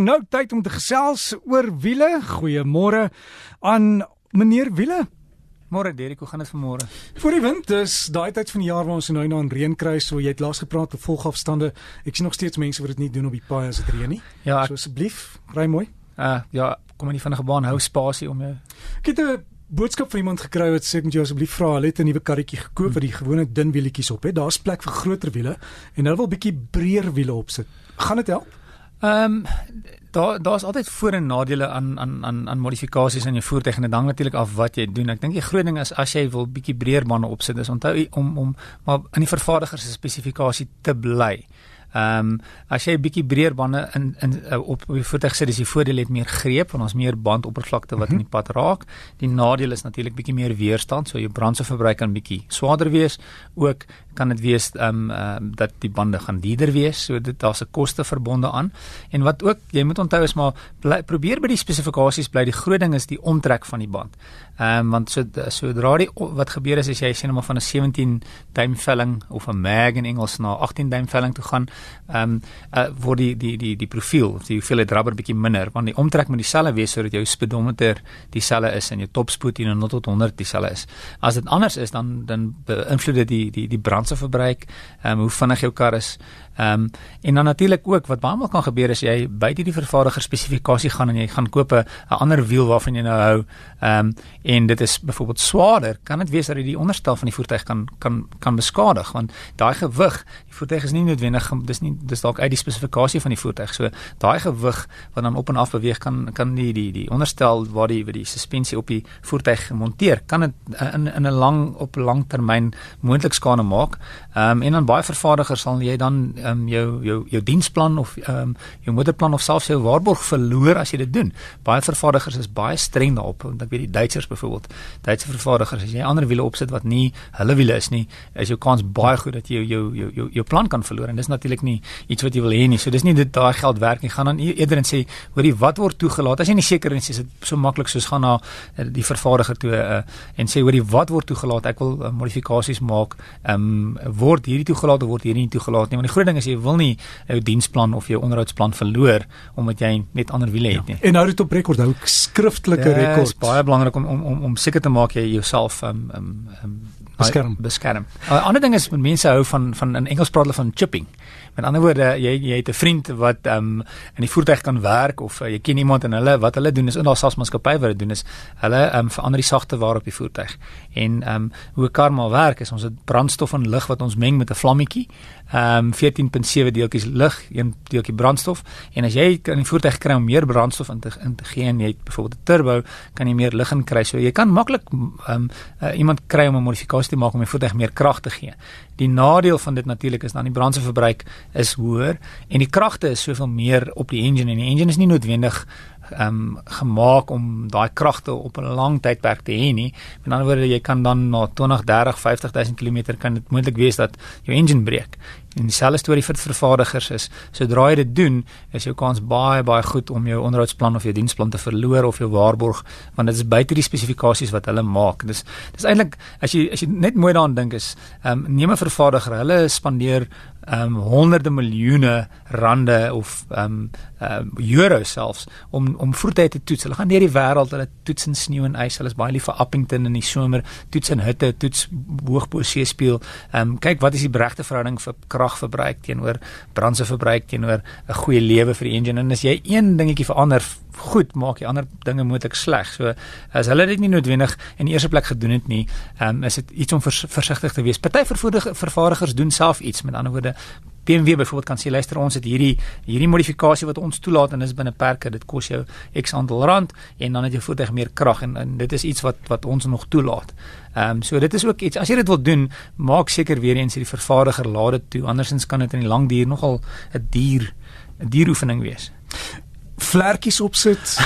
Nou tyd om te gesels oor wiele. Goeiemôre aan meneer Wiele. Môre Derek, hoe gaan dit vanmôre? Voor die wind is daai tyd van die jaar waar ons nou na 'n reën kry, so jy het laas gepraat oor volgafstande. Ek sien nog steeds mense wat dit nie doen op die paai as dit reën nie. Ja, so asseblief, ry mooi. Uh ja, kom in die vinnige baan hou spasie om jou. Ek het 'n boodskap van iemand gekry wat sê ek moet jou asseblief vra, hulle het 'n nuwe karretjie gekoop wat die gewone dun wielietjies op het. Daar's plek vir groter wiele en hulle wil bietjie breër wiele opsit. Gaan dit help? Ehm um, daar daar's altyd voor en nadele aan aan aan aan modifikasies aan jou voertuig en dit hang natuurlik af wat jy doen. Ek dink die groot ding is as jy wil bietjie breër bande opsit, is onthou om om maar in die vervaardiger se spesifikasie te bly. Ehm um, as jy 'n bietjie breër bande in in uh, op op die voertuig sit, is die voordeel het meer greep want ons meer bandoppervlakte wat mm -hmm. in die pad raak. Die nadeel is natuurlik bietjie meer weerstand, so jou brandstofverbruik kan bietjie swaarder wees. Ook kan dit wees ehm um, um, dat die bande gaan dierder wees, so dit daar's 'n koste verbonde aan. En wat ook jy moet onthou is maar bly, probeer by die spesifikasies bly. Die groot ding is die omtrek van die band. Ehm um, want so sodra die wat gebeur is as jy net maar van 'n 17 duim velling of 'n mag in Engels na 18 duim velling toe gaan, ehm um, uh, word die die die die profiel, die hoeveelheid rubber bietjie minder want die omtrek moet dieselfde wees sodat jou speedometer dieselfde is en jou topspoed hier 0 tot 100 dieselfde is. As dit anders is dan dan beïnvloed dit die die die brandstofverbruik, ehm um, hoe vinnig jou kar is. Ehm um, en dan natuurlik ook wat baie maal kan gebeur is jy buite die vervaardiger spesifikasie gaan en jy gaan koop 'n ander wiel waarvan jy nou hou. Ehm um, en dit is byvoorbeeld swaarder, kan dit wees dat jy die onderstel van die voertuig kan kan kan beskadig want daai gewig, die voertuig is nie noodwendig dis nie dis dalk uit die spesifikasie van die voertuig. So daai gewig wat dan op en af beweeg kan kan die die die onderstel waar die waar die suspensie op die voertuig gemonteer, kan dit in in 'n lang op lang termyn moontlik skade maak. Ehm um, en dan baie vervaardigers sal jy dan um, jou jou jou diensplan of um, jou motorplan of selfs jou waarborg verloor as jy dit doen. Baie vervaardigers is baie streng daarop. Want ek weet die Duitsers byvoorbeeld, Duitse vervaardigers as jy ander wiele opsit wat nie hulle wiele is nie, is jou kans baie goed dat jy jou jou jou jou plan kan verloor en dis natuurlik nie iets wat jy wil hê nie. So dis nie dit daai geld werk nie. Gaan dan e-, eerder en sê, hoorie, wat word toegelaat? As jy nie seker is, is dit so maklik soos gaan na uh, die vervaardiger toe uh, en sê hoorie, wat word toegelaat? Ek wil uh, modifikasies maak. Ehm um, word hierdie toegelaat of word hierdie nie toegelaat nie? Want die groot ding is jy wil nie jou diensplan of jou onderhoudsplan verloor omdat jy net ander wiele het ja. nie. Ja. En hou dit op rekord, hou skriftelike rekord. Dit is baie belangrik om om om, om seker te maak jy jouself um, um, um, beskerm. Beskerm. 'n Ander ding is mense hou van van in Engels praat hulle van chipping. Met ander woorde, jy jy het 'n vriend wat ehm um, in die voertuig kan werk of uh, jy ken iemand en hulle wat hulle doen is in daar selfs maatskappy wat dit doen is hulle ehm um, verander die sagte waar op die voertuig. En ehm um, hoe 'n kar maar werk is ons het brandstof en lug wat ons meng met 'n vlammetjie. Ehm um, 14.7 deeltjies lug, een deeltjie brandstof en as jy kan die voertuig kry om meer brandstof in te in te gee en jy het byvoorbeeld 'n turbo, kan jy meer lug in kry. So jy kan maklik ehm um, uh, iemand kry om 'n modifikasie te maak om die voertuig meer krag te gee. Die nadeel van dit natuurlik is dan die brandstofverbruik is hoër en die kragte is soveel meer op die engine en die engine is nie noodwendig um, gemaak om daai kragte op 'n lang tydperk te hê nie. Met ander woorde, jy kan dan na 20, 30, 50000 km kan dit moontlik wees dat jou engine breek. En dieselfde storie vir vervaardigers is, sodra jy dit doen, is jou kans baie baie goed om jou onderhoudsplan of jou diensplan te verloor of jou waarborg, want dit is buite die spesifikasies wat hulle maak. Dis dis eintlik as jy as jy net mooi daaraan dink is, ehm um, neem 'n vervaardiger, hulle spandeer ehm um, honderde miljoene rande of um, um, euro selfs om om voertuie te toets. Hulle gaan deur die wêreld, hulle toets in sneeu en ys. Hulle is baie lief vir Appington in die somer, toets in hitte, toets hoog bo see speel. Um, kyk wat is die regte verhouding vir kragverbruik teenoor brandstofverbruik teenoor 'n goeie lewe vir die engine. En as jy een dingetjie verander, goed maak jy ander dinge moontlik sleg. So as hulle dit nie noodwendig in die eerste plek gedoen het nie, um, is dit iets om vers, versigtig te wees. Party vervaardigers doen self iets, met ander woorde BMW byvoorbeeld kan sê luister ons het hierdie hierdie modifikasie wat ons toelaat en dis binne perke dit kos jou X aantal rand en dan het jou voertuig meer krag en, en dit is iets wat wat ons nog toelaat. Ehm um, so dit is ook iets as jy dit wil doen maak seker weer eens die vervaardiger laat dit toe andersins kan dit in die lang duur nogal 'n duur 'n dieroefening wees vlekkies opsit.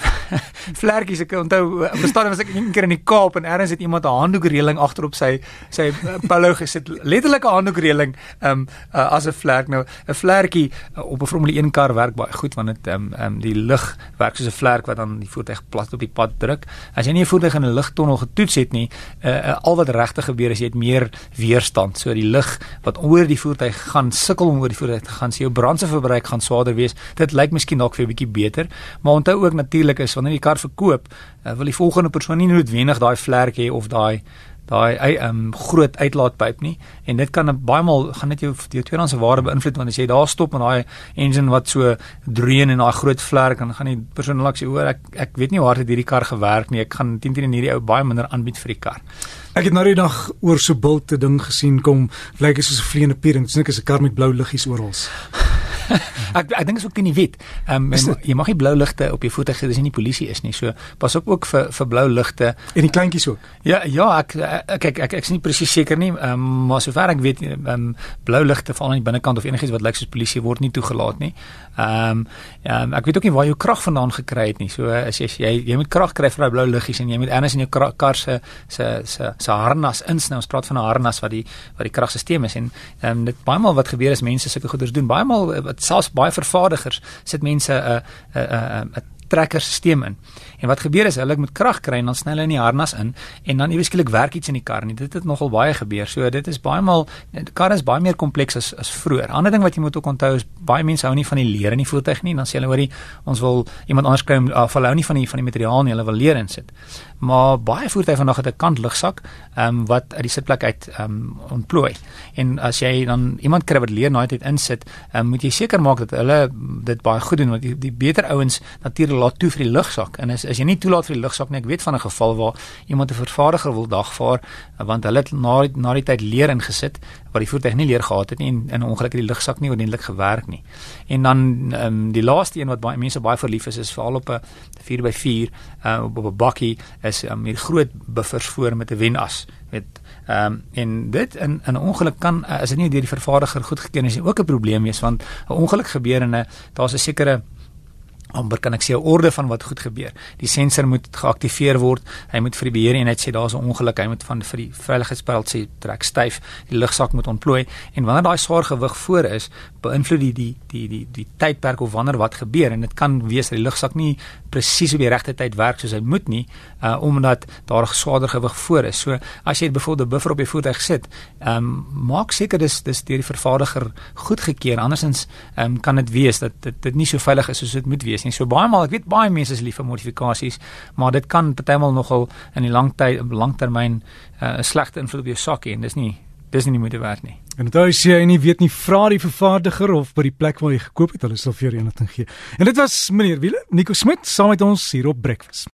vlekkies ek onthou verstaan was ek een keer in die Kaap en ergens het iemand 'n handdoekreëling agterop sy sy polo gesit. Letterlik 'n handdoekreëling um, uh, as 'n vlek. Nou 'n vlekkie uh, op 'n Formule 1 kar werk baie goed want dit um, um, die lug werk soos 'n vlek wat dan die voertuig plat op die pad druk. As jy nie 'n voertuig in 'n ligtonnel getoets het nie uh, uh, al wat regtig gebeur is jy het meer weerstand. So die lug wat oor die voertuig gaan sukkel om oor die voertuig te gaan so jou brandstofverbruik gaan swaarder wees. Dit lyk miskien dalk vir 'n bietjie beter maar onthou ook natuurlik is wanneer jy die kar verkoop, uh, wil die volgende persoon nie noodwendig daai vlerk hê of daai daai ehm um, groot uitlaatpyp nie en dit kan baie maal gaan dit jou jou tweedehandse waarde beïnvloed want as jy daar stop met daai engine wat so dreun en daai groot vlerk dan gaan die persoon lank sê hoor ek ek weet nie hoe hard het hierdie kar gewerk nie ek gaan teen teen hierdie ou baie minder aanbied vir die kar. Ek het nou die dag oor so bulte ding gesien kom lyk like, soos 'n vleiende pier en dit is 'n kar met blou liggies oral. ek ek dink is ook in die wet. Ehm um, jy mag nie blou ligte op jou voertuig hê as jy nie polisie is nie. So pas op ook vir vir blou ligte en die kleintjies ook. Ja ja, ek kyk ek, ek ek is nie presies seker nie. Ehm um, maar sover ek weet ehm um, blou ligte veral aan die binnekant of enigiets wat lyk soos polisie word nie toegelaat nie. Ehm um, ja, ek weet ook nie waar jou krag vandaan gekry het nie. So as jy jy, jy moet krag kry vir daai blou liggies en jy moet erns in jou kar se se se se harnas insnou. Ons praat van 'n harnas wat die wat die kragstelsel is en ehm um, dit baie maal wat gebeur is mense sulke goeders doen. Baie maal wat selfs baie vervaardigers sit mense 'n 'n 'n 'n trekkerstelsel in. En wat gebeur is hulle moet krag kry en dan sny hulle in die harnas in en dan iewes skielik werk iets in die kar nie. Dit het nogal baie gebeur. So dit is baie maal die kar is baie meer kompleks as as vroeër. Ander ding wat jy moet ook onthou is baie mense hou nie van die leer in die voertuig nie. Dan sê hulle hoorie ons wil iemand anders kry om of hulle hou nie van die van die materiaal nie. Hulle wil leer insit. Maar baie voertuie vandag het 'n kant lugsak ehm um, wat uit die sitplek uit ehm um, ontplooi. En as jy dan iemand kry wat leer naai dit insit, um, moet jy seker maak dat hulle dit baie goed doen want die, die beter ouens natuurlik laat toe vir die lugsak. En as as jy nie toelaat vir die lugsak nie, ek weet van 'n geval waar iemand 'n vervaardiger wil dagvaar want hulle het na na die tyd leer ingesit wat die voertuig nie leer gehad het nie en in ongeluk het die lugsak nie ordentlik gewerk nie. En dan ehm um, die laaste een wat baie mense baie verlief is is veral op 'n 4x4 uh, op 'n bakkie is um, hier groot buffers voor met 'n wenas. Weet ehm um, en dit in 'n ongeluk kan uh, as dit nie deur die vervaardiger goedgekeur is, ook 'n probleem wees want 'n ongeluk gebeur en daar's 'n sekere amper kan ek sê 'n orde van wat goed gebeur. Die sensor moet geaktiveer word. Hy moet vir die beheereenheid sê daar's 'n ongeluk. Hy moet van vir die veiligheidspyl sê trek styf. Die lugsak moet ontplooi en wanneer daai swaar gewig voor is, beïnvloed die die die die die tydperk of wanneer wat gebeur en dit kan wees dat die lugsak nie presies op die regte tyd werk soos hy moet nie, uh omdat daar 'n swaarder gewig voor is. So as jy byvoorbeeld 'n buffer op jou voertuig sit, ehm um, maak seker dis dis deur die vervaardiger goedgekeur. Andersins ehm um, kan dit wees dat dit dit nie so veilig is soos dit moet wees nie. So baie maal, ek weet baie mense is lief vir modifikasies, maar dit kan partymal nogal in die lang tyd langtermyn uh, 'n uh, slegte invloed op jou sak hê en dis nie dis nie moeite werd nie. En dit is jy nie weet nie vra die vervaardiger of by die plek waar jy gekoop het, hulle sal vir jou inligting gee. En dit was meneer Wiele, Nico Smit saam met ons hier op Breakfast.